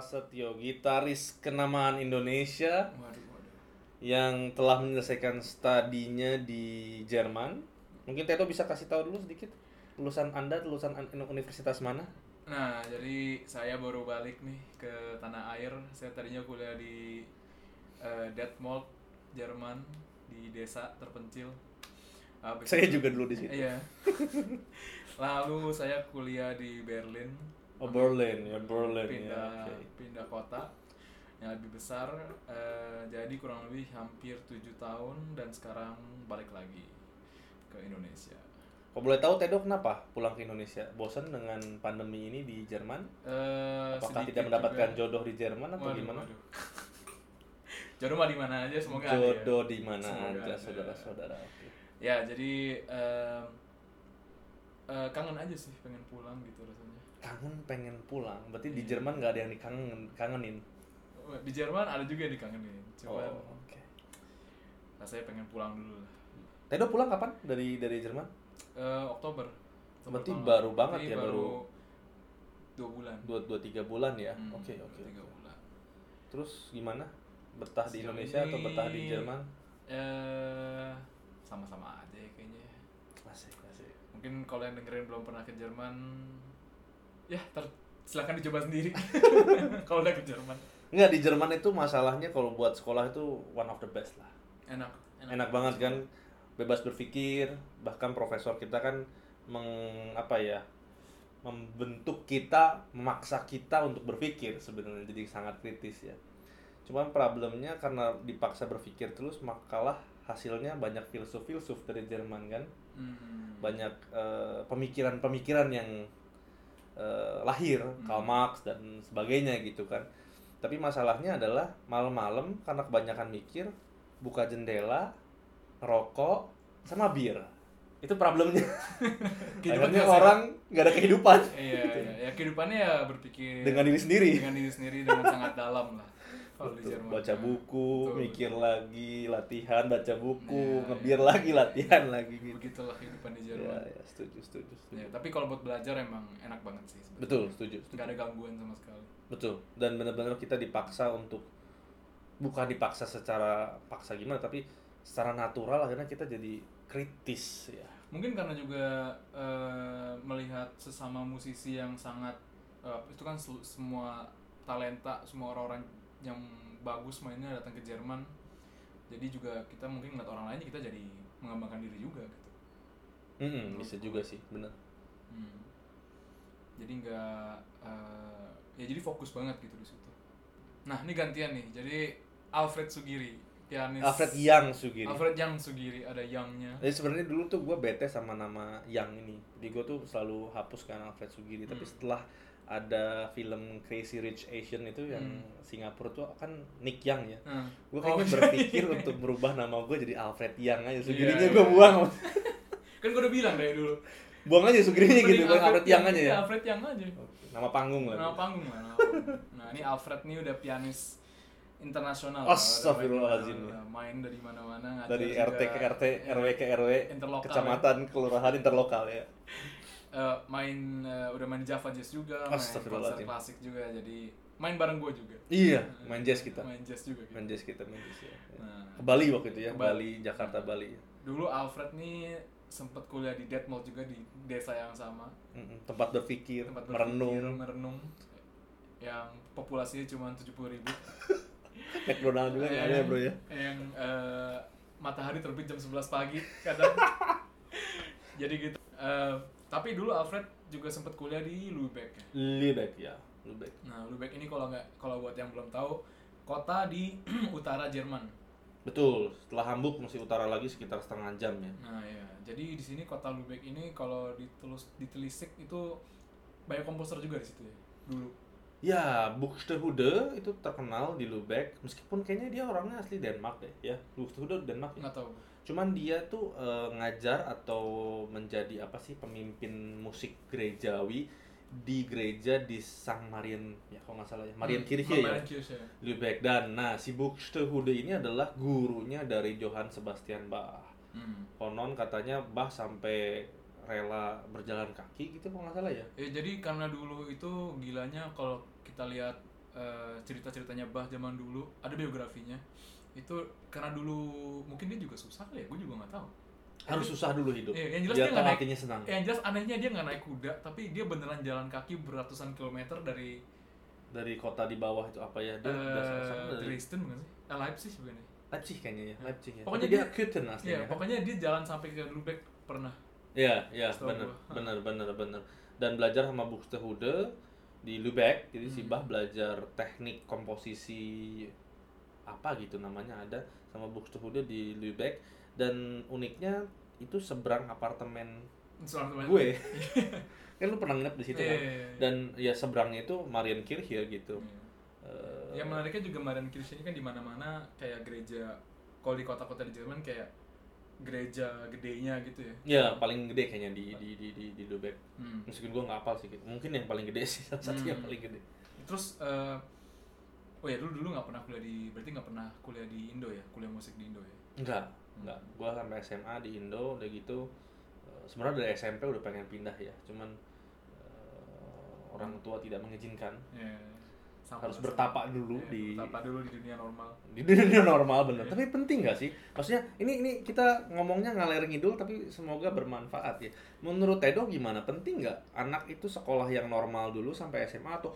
Prasetyo, gitaris kenamaan Indonesia Waduh, waduh. yang telah menyelesaikan studinya di Jerman. Mungkin Teto bisa kasih tahu dulu sedikit lulusan Anda lulusan an- universitas mana? Nah, jadi saya baru balik nih ke tanah air. Saya tadinya kuliah di eh, Detmold, Jerman, di desa terpencil. Habis Saya itu- juga dulu di situ. Iya. Lalu saya kuliah di Berlin. Oh Berlin ya Berlin pindah ya. oke. pindah kota yang lebih besar. eh, jadi kurang lebih hampir tujuh tahun dan sekarang balik lagi ke Indonesia. Kalau boleh tahu Tedo kenapa pulang ke Indonesia? Bosan dengan pandemi ini di Jerman? Eh, Apakah tidak mendapatkan juga- jodoh di Jerman atau Waduh, gimana? waduh. Jodoh mah di mana aja semoga ada ya. Jodoh di mana aja saudara-saudara. Ya, jadi em, eh, kangen aja sih pengen pulang gitu rasanya. Kangen pengen pulang. Berarti di Iya. Jerman nggak ada yang dikangen kangenin. Di Jerman ada juga yang dikangenin. Cuman Oh, oke. rasanya pengen pulang dulu lah. Tedo pulang kapan dari dari Jerman? Eh, Oktober. Oktober Berarti tahun baru banget Berarti ya, baru dua bulan. dua dua tiga bulan ya. Hmm, Oke oke. tiga bulan. Terus gimana? Betah di Indonesia atau ini- betah di Jerman? Eh, sama-sama aja ya kayaknya. Asik asik. Mungkin kalau yang dengerin belum pernah ke Jerman, ya ter silakan dicoba sendiri. kalau udah ke Jerman, Enggak di Jerman itu masalahnya kalau buat sekolah itu one of the best lah. enak. Enak banget kan, bebas berpikir. Bahkan profesor kita kan meng apa ya membentuk kita, memaksa kita untuk berpikir sebenarnya jadi sangat kritis ya. Cuman problemnya karena dipaksa berpikir terus makalah hasilnya banyak filsuf-filsuf dari Jerman kan. Hmm. banyak eh, pemikiran-pemikiran yang eh, lahir Hmm. Karl Marx dan sebagainya gitu kan. Tapi masalahnya adalah malam-malam karena kebanyakan mikir buka jendela rokok sama bir. Itu problemnya. Akhirnya orang nggak ada kehidupan. Iya, iya, ya kehidupannya ya berpikir dengan diri sendiri. dengan diri sendiri dengan sangat dalam lah. Di. Jerman. baca buku Betul, mikir lagi latihan baca buku Iya, ngebir iya. lagi latihan lagi gitu Begitulah kehidupan di ya, Jerman. ya setuju setuju, setuju. Ya, tapi kalau buat belajar emang enak banget sih. sebenarnya. betul setuju, setuju. Ada gangguan sama sekali. Betul. Dan benar-benar kita dipaksa untuk bukan dipaksa secara paksa gimana, tapi secara natural akhirnya kita jadi kritis ya. Mungkin karena juga eh, melihat sesama musisi yang sangat eh, itu kan semua talenta, semua orang-orang yang bagus mainnya datang ke Jerman. Jadi juga kita mungkin ngeliat orang lain kita jadi mengembangkan diri juga gitu. Mm-mm, bisa juga sih, benar. Hmm. Jadi nggak eh, ya jadi fokus banget gitu di situ. Nah ini gantian nih. Jadi Alfred Sugiri, pianis. Alfred Yang Sugiri. Alfred Yang Sugiri ada Yang-nya. Jadi sebenarnya dulu tuh gue bete sama nama Yang ini. Jadi gue tuh selalu hapus kan Alfred Sugiri. Tapi Hmm. setelah ada film Crazy Rich Asian itu yang Hmm. Singapura tuh kan Nick Yang ya. Nah, Gue oh, kayaknya iya, berpikir iya. untuk merubah nama gue jadi Alfred Yang aja. Sugirinya iya, gue iya. buang. kan gue udah bilang dari dulu. buang aja Sugirinya gitu. Gue Alfred Yang aja ya. Alfred Yang aja. Nama panggung lah. Nama panggung lah. nama panggung. Nah ini Alfred nih udah pianis internasional. lah. Astagfirullahaladzim. Udah Main dari mana-mana. Dari. RT ke RT, RW ke RW, Interlokal, kecamatan, kelurahan, interlokal ya. Eh, main eh, udah main Java Jazz juga, main konser klasik juga. Jadi main bareng gue juga. Iya, main jazz kita. Main jazz juga. Gitu. Main jazz kita, main jazz ya. Nah, Ke Bali waktu itu ya, Bali. Bali, Jakarta, Bali. dulu Alfred nih sempet kuliah di Detmold juga di desa yang sama. Tempat berpikir, tempat berpikir, merenung, merenung yang populasinya cuma 70.000 ribu McDonald juga nggak ada ya bro ya. yang eh, matahari terbit jam 11 pagi kadang jadi gitu Eh, tapi dulu Alfred juga sempat kuliah di Lübeck ya. Lübeck ya, Lübeck. nah Lübeck ini kalau nggak kalau buat yang belum tahu kota di utara Jerman Betul, setelah Hamburg masih utara lagi sekitar setengah jam ya. nah ya jadi di sini kota Lübeck ini kalau ditelus ditelisik itu banyak komposer juga di situ ya dulu Ya, Buxtehude itu terkenal di Lübeck, meskipun kayaknya dia orangnya asli Denmark deh, ya. Buxtehude Denmark ya. nggak tahu Cuman dia tuh eh, ngajar atau menjadi apa sih pemimpin musik gerejawi di gereja di Sang Marien ya kalau nggak salah ya Marienkirche ya. Marienkirche. Lübeck. Dan nah si Buxtehude ini adalah gurunya dari Johann Sebastian Bach. Hmm. konon katanya Bach sampai rela berjalan kaki gitu kalau nggak salah ya. Ya jadi karena dulu itu gilanya kalau kita lihat eh, cerita-ceritanya Bah zaman dulu ada biografinya itu karena dulu mungkin dia juga susah kali ya gue juga nggak tahu harus susah dulu hidup Iya, yang jelas biar dia nggak naik- artinya senang yang jelas anehnya dia nggak naik kuda tapi dia beneran jalan kaki beratusan kilometer dari dari kota di bawah itu apa ya dia dasar-dasarnya dari Dresden bukan sih? Eh, Leipzig bukan ya? Leipzig kayaknya ya Leipzig ya Pokoknya Tapi dia dia- Kuten Iya, aslinya kan? pokoknya dia jalan sampai ke Lübeck pernah. Iya, iya, benar, benar, benar, benar. Dan belajar sama Buxtehude di Lübeck. Jadi si Hmm. Bah belajar teknik komposisi apa gitu namanya ada sama Buxtehude di Lübeck dan uniknya itu seberang apartemen gue. kan lu pernah nginep di situ Iya, kan? iya, iya. Dan ya seberangnya itu Marienkirche gitu. Iya. Eh, Yang menariknya juga Marienkirche ini kan di mana-mana kayak gereja kalau di kota-kota di Jerman kayak gereja gedenya gitu ya. Ya paling gede kayaknya di di di di, di Lübeck. Hmm. Meskipun gue nggak hafal sih, mungkin yang paling gede sih salah satu yang Hmm. paling gede. Terus eh, oh ya dulu dulu nggak pernah kuliah di berarti nggak pernah kuliah di Indo ya, kuliah musik di Indo ya. Enggak, Hmm. enggak. Gua sampai SMA di Indo udah gitu. eh, Sebenarnya dari SMP udah pengen pindah ya, cuman eh, orang tua tidak mengizinkan. Iya. Sama- Harus sama. bertapa dulu Iya, di bertapa dulu di dunia normal. di dunia normal bener. Iya. Tapi penting nggak sih? Maksudnya ini ini kita ngomongnya ngalir ngidul tapi semoga bermanfaat ya. Menurut Tedo gimana? Penting nggak anak itu sekolah yang normal dulu sampai SMA atau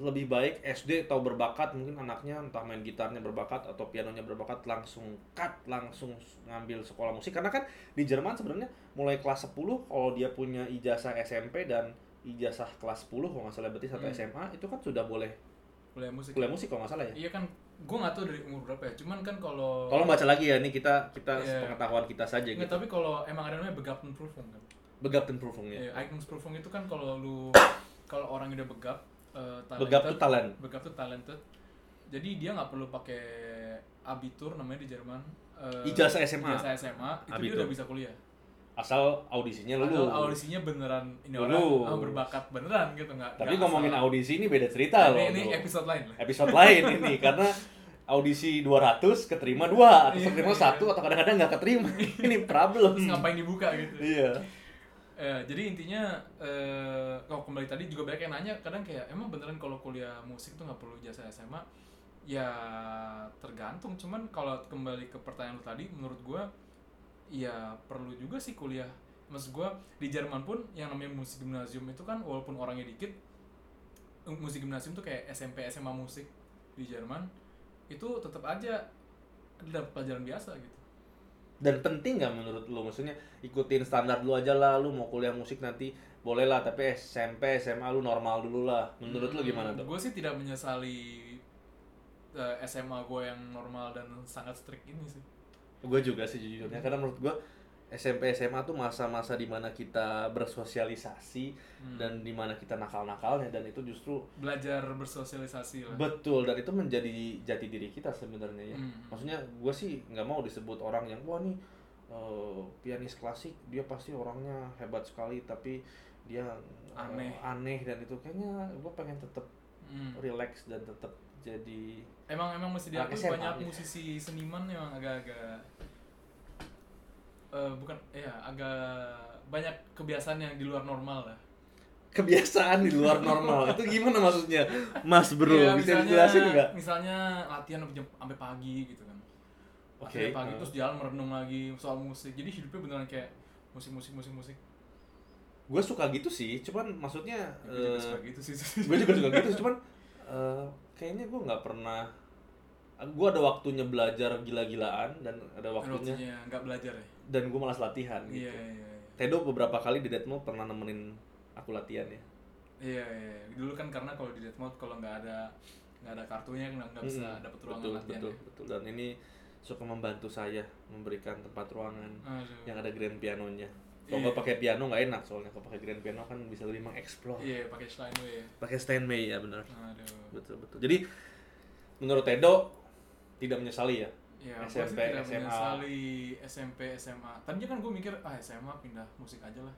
lebih baik SD tahu berbakat mungkin anaknya entah main gitarnya berbakat atau pianonya berbakat langsung cut langsung ngambil sekolah musik karena kan di Jerman sebenarnya mulai kelas 10 kalau dia punya ijazah SMP dan ijazah kelas 10 kalau nggak salah berarti satu Hmm. SMA itu kan sudah boleh Kuliah musik. kuliah musik kalau nggak salah ya. Iya kan, gue nggak tahu dari umur berapa ya. Cuman kan kalau Tolong baca lagi ya, ini kita kita Iya. pengetahuan kita saja Nggak, gitu. tapi kalau emang ada namanya Begabtenprüfung kan. Begabtenprüfung ya. Iya, Eignungsprüfung itu kan kalau lu kalau orang udah begap, eh, talented, Begab tuh talent. begap tuh talented. Jadi dia nggak perlu pakai abitur namanya di Jerman. Eh, Ijazah SMA. Ijazah SMA itu Abitur. dia udah bisa kuliah. Asal audisinya lulus. Padahal audisinya beneran ini orang Lulus. ah, berbakat beneran gitu nggak. Tapi nggak ngomongin asal. audisi ini beda cerita loh. Ini, ini episode lain lah. Episode lain ini karena audisi 200 keterima dua atau Iya, keterima satu atau kadang-kadang nggak keterima. ini problem. Terus ngapain dibuka gitu. Iya. Eh, jadi intinya eh kalau kembali tadi juga banyak yang nanya kadang kayak emang beneran kalau kuliah musik tuh nggak perlu ijazah SMA ya tergantung. Cuman kalau kembali ke pertanyaan lu tadi menurut gua ya perlu juga sih kuliah. Maksud gua di Jerman pun yang namanya musik gimnasium itu kan walaupun orangnya dikit eh, musik gimnasium tuh kayak SMP SMA musik di Jerman itu tetap aja ada pelajaran biasa gitu Dan penting nggak menurut lu? Maksudnya ikutin standar lu aja lah. Lu mau kuliah musik nanti boleh lah. Tapi SMP, SMA lu normal dulu lah. Menurut lu gimana tuh? Gue Hmm, sih tidak menyesali eh, SMA gue yang normal dan sangat strict ini sih. Gue juga sih jujurnya karena menurut gue SMP SMA tuh masa-masa di mana kita bersosialisasi Hmm. dan di mana kita nakal-nakalnya dan itu justru Belajar bersosialisasi lah. betul dan itu menjadi jati diri kita sebenarnya ya. Hmm. Maksudnya gue sih nggak mau disebut orang yang wah nih eh, pianis klasik dia pasti orangnya hebat sekali tapi dia eh, Aneh. aneh dan itu kayaknya gue pengen tetap Hmm. relax dan tetap jadi Emang emang mesti diakui banyak ya. musisi seniman yang agak-agak eh, bukan ya agak banyak kebiasaan yang di luar normal lah. kebiasaan di luar normal itu gimana maksudnya mas bro Iya, bisa misalnya- dijelasin nggak Misalnya latihan sampai pagi gitu kan. Oke, Latihan pagi uh. terus jalan merenung lagi soal musik. Jadi hidupnya beneran kayak musik musik musik musik. gue suka gitu sih cuman maksudnya Gue juga eh, suka gitu sih. gue juga suka gitu cuman eh, kayaknya gue nggak pernah gue ada waktunya belajar gila-gilaan dan ada waktunya nggak belajar ya dan gue malas latihan gitu. iya iya iya Tedo beberapa kali di Death Note pernah nemenin aku latihan ya. iya iya dulu kan karena kalau di Death Note kalau nggak ada nggak ada kartunya nggak nggak bisa dapet ruangan betul, latihan betul, ya. betul. Dan ini suka membantu saya memberikan tempat ruangan Aduh. yang ada grand pianonya. Kalau Iya. nggak pakai piano nggak enak soalnya kalau pakai grand piano kan bisa lebih mengeksplor. iya pakai Steinway ya Pakai Steinway ya benar. aduh Betul betul. Jadi menurut Tedo tidak menyesali ya. ya SMP, tidak SMA. menyesali SMP SMA tadinya kan gue mikir ah SMA pindah musik aja lah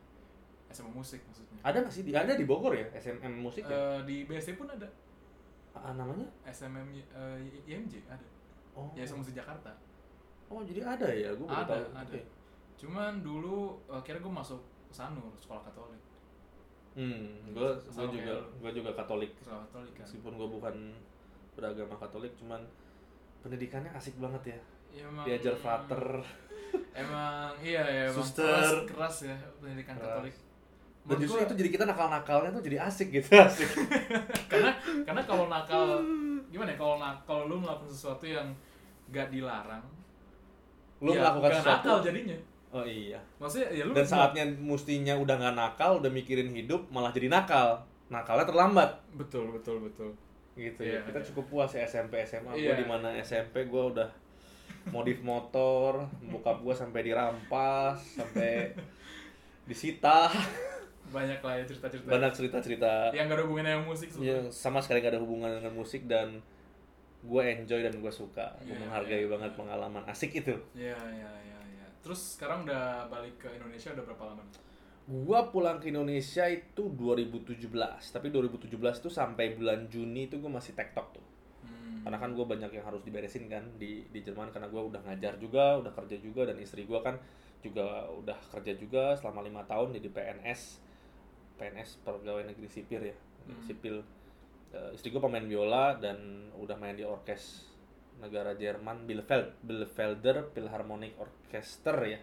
SMA musik maksudnya Ada nggak sih? Di, ada di Bogor ya SMM musik ya? Eh, di BSD pun ada Ah, namanya? SMM uh, IMJ ada Oh. ya sama musik Jakarta Oh jadi ada ya? Gue baru ada tahu. ada Oke. cuman dulu uh, kira gue masuk Sanur sekolah Katolik hmm gue juga gue juga Katolik Sama Katolik kan. meskipun gue bukan beragama Katolik cuman pendidikannya asik banget ya. Ya, emang, diajar frater. Emang iya ya emang Suster. keras, keras ya pendidikan Keras. Katolik. dan justru itu jadi kita nakal-nakalnya tuh jadi asik gitu asik. Karena karena kalau nakal gimana ya kalau kalau lu melakukan sesuatu yang gak dilarang lu ya, melakukan bukan sesuatu. nakal jadinya. Oh iya. Maksudnya ya lu dan saatnya mestinya udah nggak nakal udah mikirin hidup malah jadi nakal. Nakalnya terlambat. Betul betul betul gitu Iya, ya kita iya. cukup puas ya SMP SMA Iya. gue di mana SMP gue udah modif motor bokap gue sampai dirampas sampai disita. Banyak lah ya cerita cerita banyak cerita cerita yang gak ada hubungannya dengan musik yang sebenarnya. sama sekali gak ada hubungan dengan musik dan gue enjoy dan gue suka. Gue Iya, menghargai iya, banget iya. pengalaman asik itu. Ya ya ya ya terus sekarang udah balik ke Indonesia udah berapa lama gue pulang ke Indonesia itu 2017 tapi 2017 tuh sampai bulan Juni itu gue masih tektok tuh. Hmm. karena kan gue banyak yang harus diberesin kan di di Jerman. Karena gue udah ngajar juga udah kerja juga. Dan istri gue kan juga udah kerja juga selama lima tahun jadi PNS PNS pegawai negeri sipil ya. Hmm. sipil. Eh, istri gue pemain biola dan udah main di orkes negara Jerman Bielefeld Bielefelder Philharmonic Orchester ya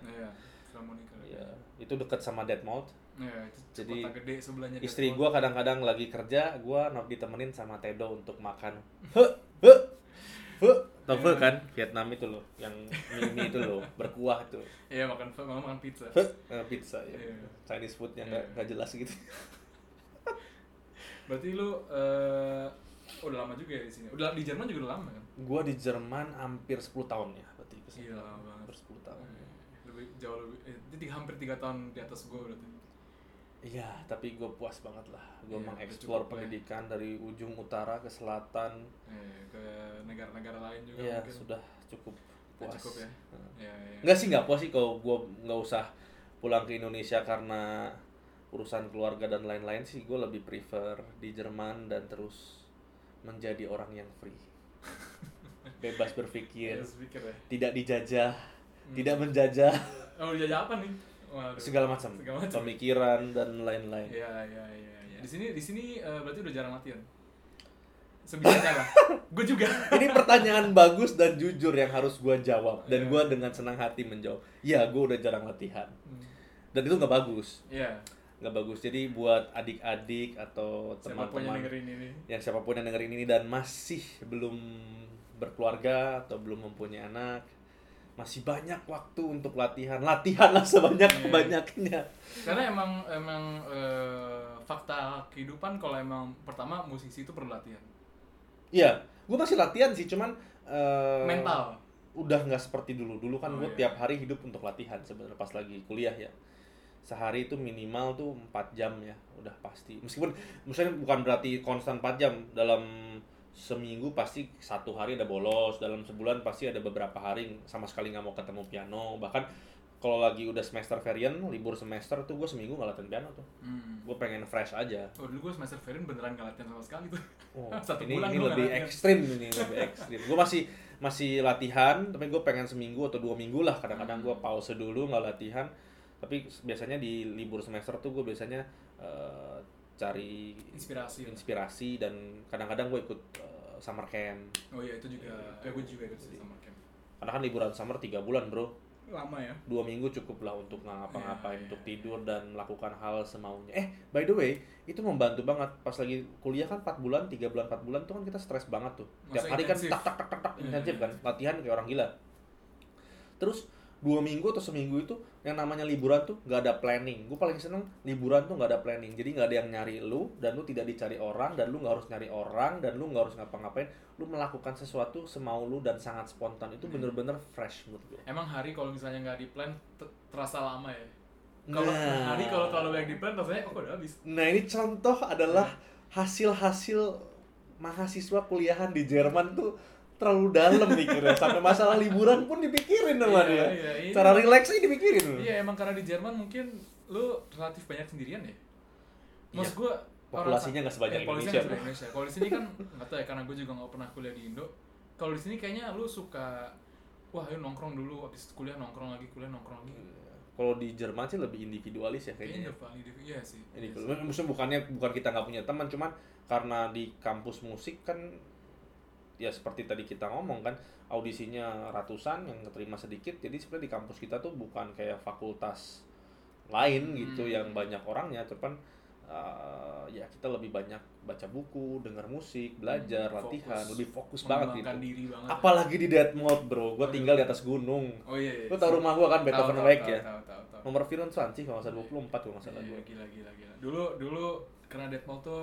Iya, Philharmonica. ya itu deket sama Detmold Iya, itu Jadi, kota gede sebelahnya. istri gue kadang-kadang lagi kerja gue ditemenin sama Tedo untuk makan he he he tau pho kan Vietnam itu loh yang mie, mie itu loh berkuah itu Iya, makan makan, makan pizza. he eh, pizza ya Iya. Chinese food yang nggak nggak jelas gitu Berarti lu eh udah lama juga ya di sini. Udah di Jerman juga udah lama kan? gue di Jerman hampir 10 tahun ya berarti ke sini. Iya, lama banget. hampir 10 tahun Lebih jauh lebih eh, jadi hampir tiga tahun di atas gua berarti. Iya, tapi gue puas banget lah. Gue Iya, mengeksplor ya. pendidikan dari ujung utara ke selatan. Eh, ke negara-negara lain juga Iya, mungkin. sudah cukup Udah puas. cukup ya. Nah. Iya, iya. Sih, nggak puas sih kalau gue nggak usah pulang ke Indonesia karena urusan keluarga dan lain-lain sih. Gue lebih prefer di Jerman dan terus menjadi orang yang free. Bebas berpikir, Iya, speaker ya. tidak dijajah, Hmm. tidak menjajah Oh, dijajah apa nih? Waduh. segala macam, Segala macam. pemikiran dan lain-lain. Iya, iya, iya, iya. Di sini di sini eh, berarti udah jarang latihan. Sebisanya lah. Gue juga. Ini pertanyaan bagus dan jujur yang harus gua jawab dan Iya. gua dengan senang hati menjawab. Iya, gua udah jarang latihan. Hmm. Dan itu nggak bagus, Iya. nggak bagus. Jadi buat adik-adik atau teman-teman yang dengerin ini. yang siapa pun yang dengerin ini dan masih belum berkeluarga atau belum mempunyai anak, masih banyak waktu untuk latihan. Latihanlah sebanyak Iya. banyaknya. Karena emang emang eh, fakta kehidupan kalau emang pertama musisi itu perlu latihan. Iya, gua masih latihan sih, cuman eh, Mental. udah nggak seperti dulu. Dulu kan Oh, gue iya. tiap hari hidup untuk latihan sebenarnya pas lagi kuliah ya. Sehari itu minimal tuh 4 jam ya, udah pasti. Meskipun misalnya bukan berarti konstan 4 jam dalam seminggu pasti satu hari ada bolos, dalam sebulan pasti ada beberapa hari sama sekali nggak mau ketemu piano. Bahkan kalau lagi udah semester varian, libur semester tuh gue seminggu nggak latihan piano tuh. Hmm. Gue pengen fresh aja. Oh, dulu gue semester Verin beneran gak latihan sama sekali tuh. Oh, Satu ini, bulan ini nggak lebih latihan. ekstrim ini lebih ekstrim. Gue masih masih latihan, tapi gue pengen seminggu atau dua minggu lah. Kadang-kadang gue Hmm. pause dulu nggak latihan. Tapi biasanya di libur semester tuh gue biasanya eh, cari Inspirasi. inspirasi dan kadang-kadang gue ikut eh, summer camp. Oh iya itu juga. Eh, gue juga ikut sih sama camp. Karena kan liburan summer tiga bulan bro. Lama ya. Dua minggu cukup lah untuk ngapa-ngapain, Iya, untuk iya, tidur dan melakukan hal semaunya. Eh, by the way, itu membantu banget. Pas lagi kuliah kan 4 bulan, 3 bulan, 4 bulan tuh kan kita stres banget tuh. Tiap Masa hari kan intensif. tak tak tak tak tak Iya, intensif iya. kan, latihan kayak orang gila. Terus dua minggu atau seminggu itu yang namanya liburan tuh nggak ada planning. Gue paling seneng liburan tuh nggak ada planning. Jadi nggak ada yang nyari lu dan lu tidak dicari orang dan lu nggak harus nyari orang dan lu nggak harus ngapa-ngapain. Lu melakukan sesuatu semau lu dan sangat spontan. Itu Hmm. bener-bener fresh menurut gue. Emang hari kalau misalnya nggak di plan te- terasa lama ya. Kalau Nah. hari kalau terlalu banyak di plan rasanya oh kok udah habis. Nah ini contoh adalah hasil-hasil mahasiswa kuliahan di Jerman tuh terlalu dalam mikirnya sampai masalah liburan pun dipikirin sama Iya, dia. iya, iya. Cara relaksnya dipikirin. Iya emang karena di Jerman mungkin lu relatif banyak sendirian ya. Maksud gua Populasinya nggak sebanyak eh, Indonesia, Indonesia. Kalau di sini kan nggak tahu ya karena gue juga nggak pernah kuliah di Indo. Kalau di sini kayaknya lu suka wah nongkrong dulu habis kuliah nongkrong lagi kuliah nongkrong lagi Kalau di Jerman sih lebih individualis ya kayaknya kayaknya. iya sih Ini Iya sih. maksudnya bukannya bukan kita nggak punya teman, cuman karena di kampus musik kan ya seperti tadi kita ngomong kan audisinya ratusan yang keterima sedikit, jadi sebenarnya di kampus kita tuh bukan kayak fakultas lain gitu Hmm. yang banyak orangnya, cuman uh, ya kita lebih banyak baca buku, dengar musik, belajar, Hmm, latihan, fokus. lebih fokus banget gitu. Diri banget ya. Apalagi di Dead Mode bro, gue Oh, tinggal di iya. atas gunung. oh iya, iya Lu tau rumah gua kan Beethoven tahu, ya. tahu, tahu, tahu. Nomor Viron sih kalau nggak salah 24 kalau nggak salah Iya, gila gila gila. Dulu dulu karena Dead Mall tuh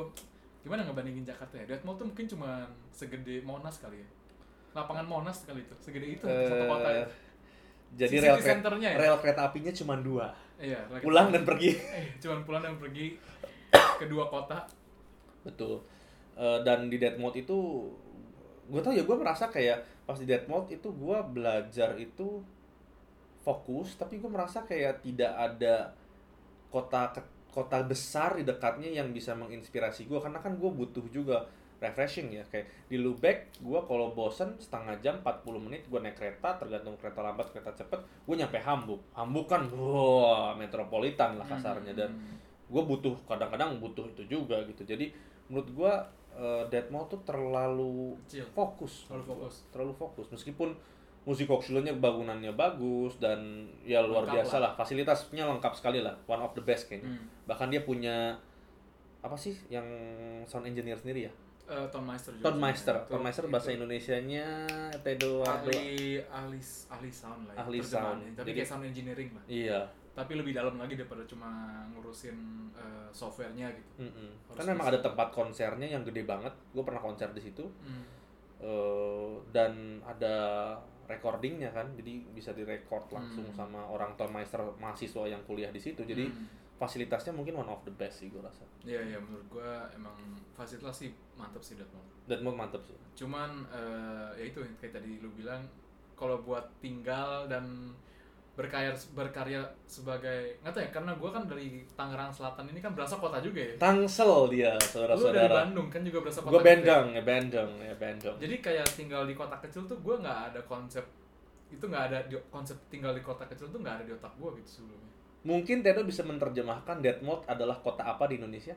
gimana ngebandingin Jakarta ya? Dead Mall tuh mungkin cuma segede Monas kali ya. Lapangan Monas kali itu, segede itu satu kota ya. Eh, Jadi City rel kereta, centernya ya? rel kereta apinya cuma dua, Iya, lagi- pulang dan pergi. Eh, cuman pulang dan pergi ke dua kota. Betul. Eh, dan di Dead Mode itu, gue tau ya gue merasa kayak pas di Dead Mode itu gue belajar itu fokus, tapi gue merasa kayak tidak ada kota ke- kota besar di dekatnya yang bisa menginspirasi gue karena kan gue butuh juga refreshing ya. Kayak di Lubeck gue kalau bosen setengah jam 40 menit gue naik kereta tergantung kereta lambat kereta cepet gue nyampe Hamburg. Hamburg kan wah metropolitan lah kasarnya. Dan Hmm. gue butuh kadang-kadang butuh itu juga gitu. Jadi menurut gue uh, Deadmau tuh terlalu Kecil. fokus. Terlalu fokus. terlalu fokus. Meskipun musik auxiliarnya bangunannya bagus dan ya luar Lengkap biasa lah. fasilitasnya lengkap sekali lah one of the best kayaknya Hmm. bahkan dia punya apa sih yang sound engineer sendiri ya Eh, Ton Meister juga. Ton Meister Itu- Ton Meister bahasa itu Indonesianya Tedo ahli ahli ahli sound lah. ya, Ahli sound. Tapi Jadi- kayak sound engineering lah. iya Tapi lebih dalam lagi daripada cuma ngurusin eh, softwarenya gitu. mm-mm. Harus kan memang ada tempat konsernya yang gede banget gue pernah konser di situ Hmm. Eh, dan ada recordingnya kan jadi bisa direkord langsung Hmm. sama orang Ton Meister mahasiswa yang kuliah di situ jadi Hmm. fasilitasnya mungkin one of the best sih gue rasa Iya iya menurut gua emang fasilitas sih mantep sih Dortmund. Deadmau mantep sih Cuman eh, ya itu kayak tadi lu bilang kalau buat tinggal dan berkarya berkarya sebagai nggak tahu ya karena gua kan dari Tangerang Selatan ini kan berasa kota juga ya. Tangsel dia Lu dari saudara-saudara Bandung kan juga berasa kota. gue juga ya. Bandung ya Bandung ya Bandung Jadi kayak tinggal di kota kecil tuh gua nggak ada konsep itu nggak ada konsep tinggal di kota kecil tuh nggak ada di otak gua gitu sebelumnya. mungkin Tedo bisa menerjemahkan Deadmau adalah kota apa di Indonesia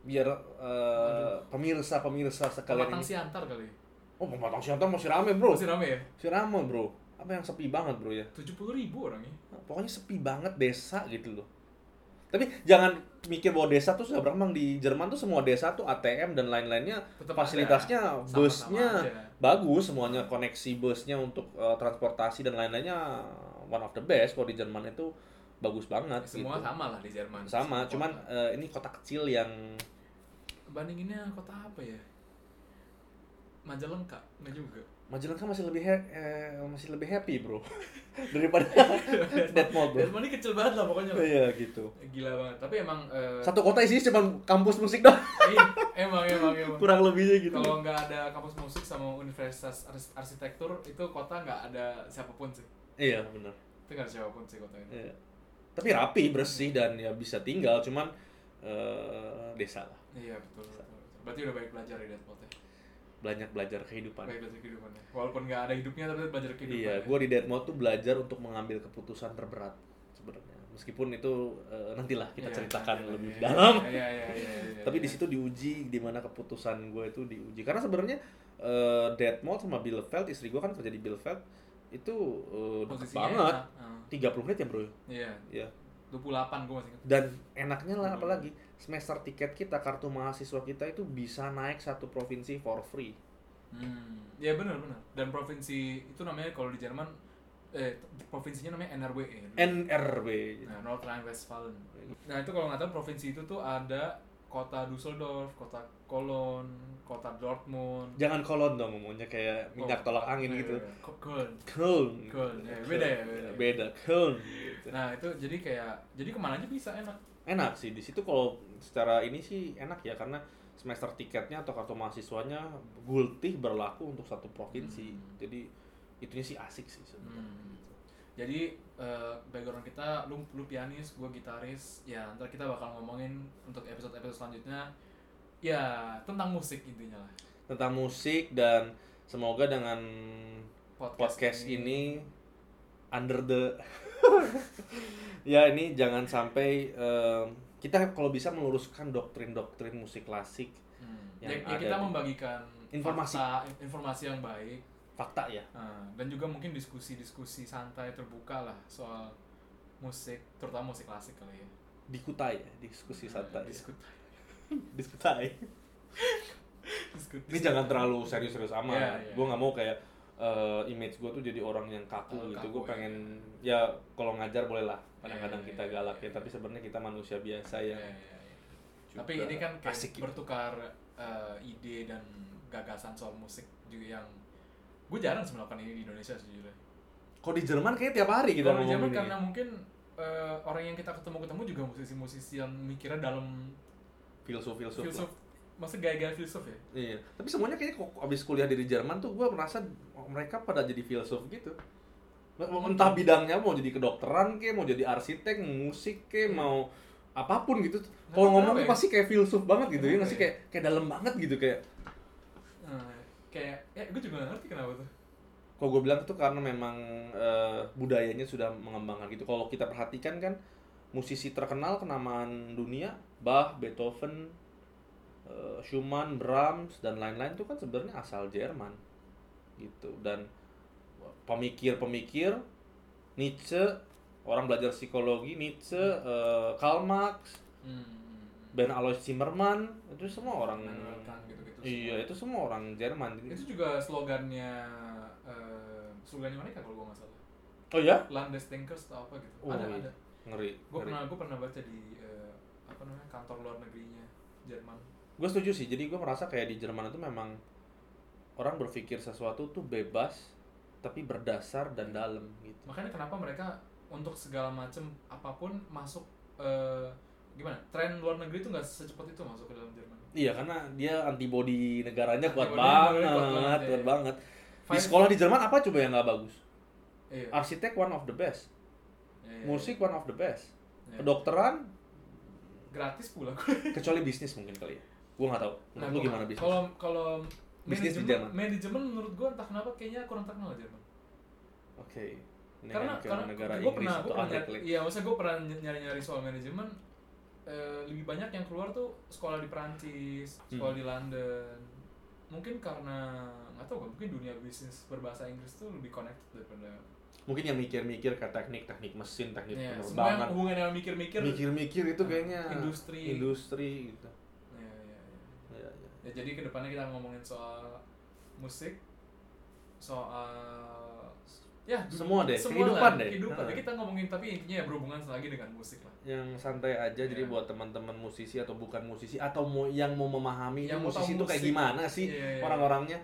biar eh, pemirsa-pemirsa sekalian Pematang ini Siantar kali. ya? oh pematang siantar masih rame bro Masih rame ya? masih rame bro apa yang sepi banget bro ya tujuh puluh ribu orangnya. pokoknya sepi banget desa gitu loh tapi jangan mikir bahwa desa tuh sudah berkembang di Jerman tuh semua desa tuh ATM dan lain-lainnya fasilitasnya ada. Sama-sama busnya aja. bagus semuanya koneksi busnya untuk eh, transportasi dan lain-lainnya one of the best kalau di Jerman itu bagus banget Semua gitu. sama lah di Jerman. sama Semua cuman kota. eh, ini kota kecil yang bandinginnya kota apa ya? Majalengka, nggak juga. Majalengka masih lebih he- eh, masih lebih happy bro daripada Deadmau bro Jerman ini kecil banget lah pokoknya. iya gitu Gila banget. Tapi emang eh, satu kota isinya cuma kampus musik doang iya, emang emang emang. kurang lebihnya gitu Kalau nggak ada kampus musik sama universitas ars- arsitektur itu kota nggak ada siapa pun sih. iya benar Itu nggak ada siapa pun sih kota ini. Iya. Tapi rapi, bersih dan ya bisa tinggal, cuman eh, desa lah. Iya betul, betul. Berarti udah baik belajar ya Deadpool ya. Banyak belajar kehidupan. Belajar kehidupannya. Walaupun nggak ada hidupnya tapi belajar kehidupan. Iya, gue di Deadmau tuh belajar untuk mengambil keputusan terberat sebenarnya. Meskipun itu eh, nantilah kita Iya, ceritakan iya, lebih iya, dalam. Iya iya iya. iya, iya, Tapi iya. di situ diuji di mana keputusan gue itu diuji. Karena sebenarnya eh Deadmau sama Bielefeld, istri gue kan kerja di Bielefeld itu eh, deket posisinya banget. Ah, 30 menit ya bro. Iya. Ya. 28 gue masih ingat. Dan enaknya lah Hmm. apalagi semester tiket kita kartu mahasiswa kita itu bisa naik satu provinsi for free. Hmm, ya benar benar. Dan provinsi itu namanya kalau di Jerman eh provinsinya namanya NRWE. NRW. Nah, North Rhine-Westphalia. Nah, itu kalau nggak tahu provinsi itu tuh ada kota Düsseldorf, kota Cologne, kota Dortmund. Jangan kolon dong ngomongnya kayak minyak Oh, tolak angin iya, gitu. iya. Köln. Köln. Köln, ya, beda ya, beda. Beda. Köln. gitu. Nah, itu jadi kayak jadi ke mana aja bisa enak. Enak sih di situ kalau secara ini sih enak ya karena semester tiketnya atau kartu mahasiswanya gultih berlaku untuk satu provinsi. Hmm. Jadi itunya sih asik sih sebenarnya. Hmm. Jadi eh, background kita, lu, lu pianis, gue gitaris. Ya, ntar kita bakal ngomongin untuk episode-episode selanjutnya. Ya, tentang musik intinya lah. Tentang musik dan semoga dengan Podcast, podcast ini under the ya ini jangan sampai eh, kita kalau bisa meluruskan doktrin-doktrin musik klasik Hmm. Yang Ya, ya ada kita membagikan Informasi. fakta, informasi yang baik fakta ya Nah, dan juga mungkin diskusi-diskusi santai terbuka lah soal musik, terutama musik klasik kali ya. dikutai ya diskusi santai ya. Diskut. diskutai Diskut. ini jangan terlalu serius-serius amat Iya, iya. gue nggak mau kayak eh, image gue tuh jadi orang yang kaku Terlalu gitu gue ya. pengen ya kalau ngajar boleh lah kadang-kadang Iya, kita iya, galak iya. ya tapi sebenarnya kita manusia biasa Iya, ya iya, iya. juga Tapi ini kan kayak asik gitu. bertukar eh, ide dan gagasan soal musik juga yang gue jarang sih melakukan ini di Indonesia sejujurnya. Kalau di Jerman kayak tiap hari kita Kalau di Jerman ini. karena mungkin eh, orang yang kita ketemu-ketemu juga musisi-musisi yang mikirnya dalam filsuf-filsuf. lah. filsuf, maksudnya gaya-gaya filsuf ya. Iya. Tapi semuanya kayaknya kok abis kuliah di Jerman tuh gue merasa mereka pada jadi filsuf gitu. Entah bidangnya mau jadi kedokteran ke, mau jadi arsitek, musik ke, Iya. mau apa pun gitu. Kalau ngomong tuh ya. pasti kayak filsuf banget gitu ya, ya? kayak kayak dalam banget gitu kayak. Nah, kayak ya gue juga gak ngerti kenapa tuh. Kalau gue bilang itu karena memang eh, budayanya sudah mengembangkan gitu. Kalau kita perhatikan kan musisi terkenal kenamaan dunia, Bach, Beethoven, eh, Schumann, Brahms dan lain-lain itu kan sebenarnya asal Jerman gitu. Dan pemikir-pemikir Nietzsche, orang belajar psikologi Nietzsche, eh, Karl Marx, Hmm. Ben Alois Zimmermann itu semua orang gitu-gitu Iya, itu semua orang Jerman. Itu juga slogannya eh, slogannya mereka kalau gue nggak salah. Oh ya? Landesdenkers atau apa gitu. Oh, ada iya. ada. Ngeri. Gue ngeri. pernah gue pernah baca di eh, apa namanya kantor luar negerinya Jerman. gue setuju sih jadi gue merasa kayak di Jerman itu memang orang berpikir sesuatu tuh bebas tapi berdasar dan dalam gitu Makanya kenapa mereka untuk segala macam apa pun masuk eh, gimana? Tren luar negeri itu nggak secepat itu masuk ke dalam Jerman. iya karena dia antibody negaranya kuat banget kuat banget, kuat iya. banget. Di sekolah di Jerman apa coba yang nggak bagus? Iya. arsitek one of the best. Iya, iya, musik one of the best. Iya. kedokteran? Gratis pula. kecuali bisnis mungkin kali ya. Gue nggak tahu. Nah, lu gimana bisnis? Kalau kalau Bisnis di Jerman. manajemen menurut gua entah kenapa kayaknya kurang terkenal Jerman. oke. Ini karena karena negara gue pernah gue pernah iya maksudnya gue pernah nyari nyari soal manajemen eh, lebih banyak yang keluar tuh sekolah di Perancis sekolah Hmm. di London mungkin karena nggak tahu kan mungkin dunia bisnis berbahasa Inggris tuh lebih connected daripada mungkin yang mikir-mikir ke teknik teknik mesin teknik ya, semua yang penerbangan hubungannya sama mikir-mikir mikir-mikir itu kayaknya industri. industri gitu ya, ya, ya. ya, ya. Ya, jadi ke depannya kita ngomongin soal musik soal ya Semua deh, semua kehidupan lah, deh. kehidupan Nah. Kita ngomongin tapi intinya ya berhubungan lagi dengan musik lah yang santai aja jadi Iya. buat teman-teman musisi atau bukan musisi atau mau yang mau memahami Yang musisi tahu itu kayak gimana sih Iya, iya, iya. orang-orangnya?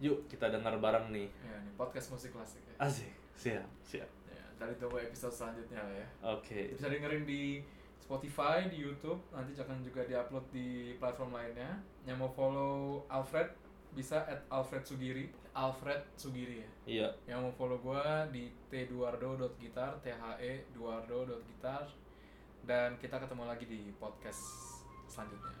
Yuk kita dengar bareng nih. Ya ini podcast musik klasik ya, asik. Siap siap. Ya dari tunggu episode selanjutnya lah ya. Oke. Bisa dengerin di Spotify di YouTube. Nanti akan juga diupload di platform lainnya. Yang mau follow Alfred bisa at Alfred Sugiri. Alfred Sugiri ya. Iya. Yang mau follow gua di teduardo.gitar t h e duardo.gitar dan kita ketemu lagi di podcast selanjutnya.